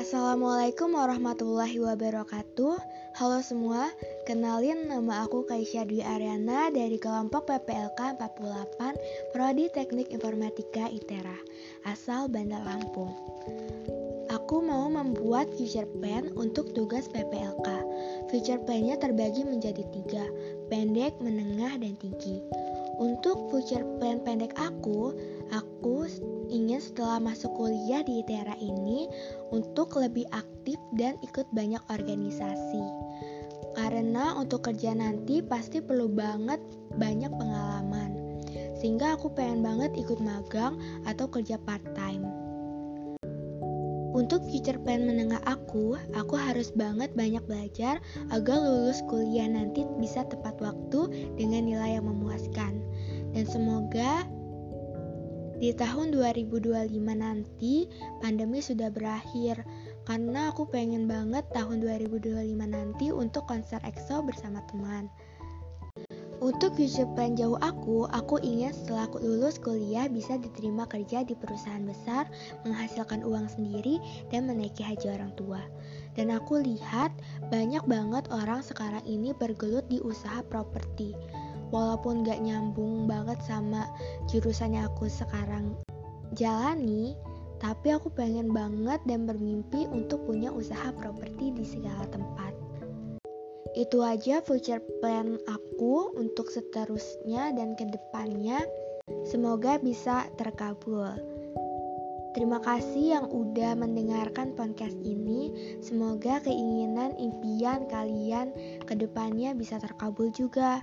Assalamualaikum warahmatullahi wabarakatuh. Halo semua, kenalin nama aku Kaisya Dwi Ariana dari kelompok PPLK 48 Prodi Teknik Informatika ITERA Asal Bandar Lampung. Aku mau membuat future plan untuk tugas PPLK Future plan-nya terbagi menjadi tiga Pendek, menengah, dan tinggi. Untuk future plan pendek aku, aku ingin setelah masuk kuliah di ITERA ini untuk lebih aktif dan ikut banyak organisasi. Karena untuk kerja nanti pasti perlu banget banyak pengalaman. Sehingga aku pengen banget ikut magang atau kerja part-time. Untuk future plan menengah aku, aku harus banget banyak belajar agar lulus kuliah nanti bisa tepat waktu dengan nilai yang memuaskan. Dan semoga di tahun 2025 nanti pandemi sudah berakhir karena aku pengen banget tahun 2025 nanti untuk konser EXO bersama teman. Untuk future plan jauh aku, aku ingin setelah aku lulus kuliah bisa diterima kerja di perusahaan besar, menghasilkan uang sendiri, dan menaiki haji orang tua. Dan aku lihat banyak banget orang sekarang ini bergelut di usaha properti. Walaupun gak nyambung banget sama jurusannya aku sekarang jalani, tapi aku pengen banget dan bermimpi untuk punya usaha properti di segala tempat. Itu aja future plan aku untuk seterusnya dan ke depannya. Semoga bisa terkabul. Terima kasih yang udah mendengarkan podcast ini. Semoga keinginan impian kalian ke depannya bisa terkabul juga.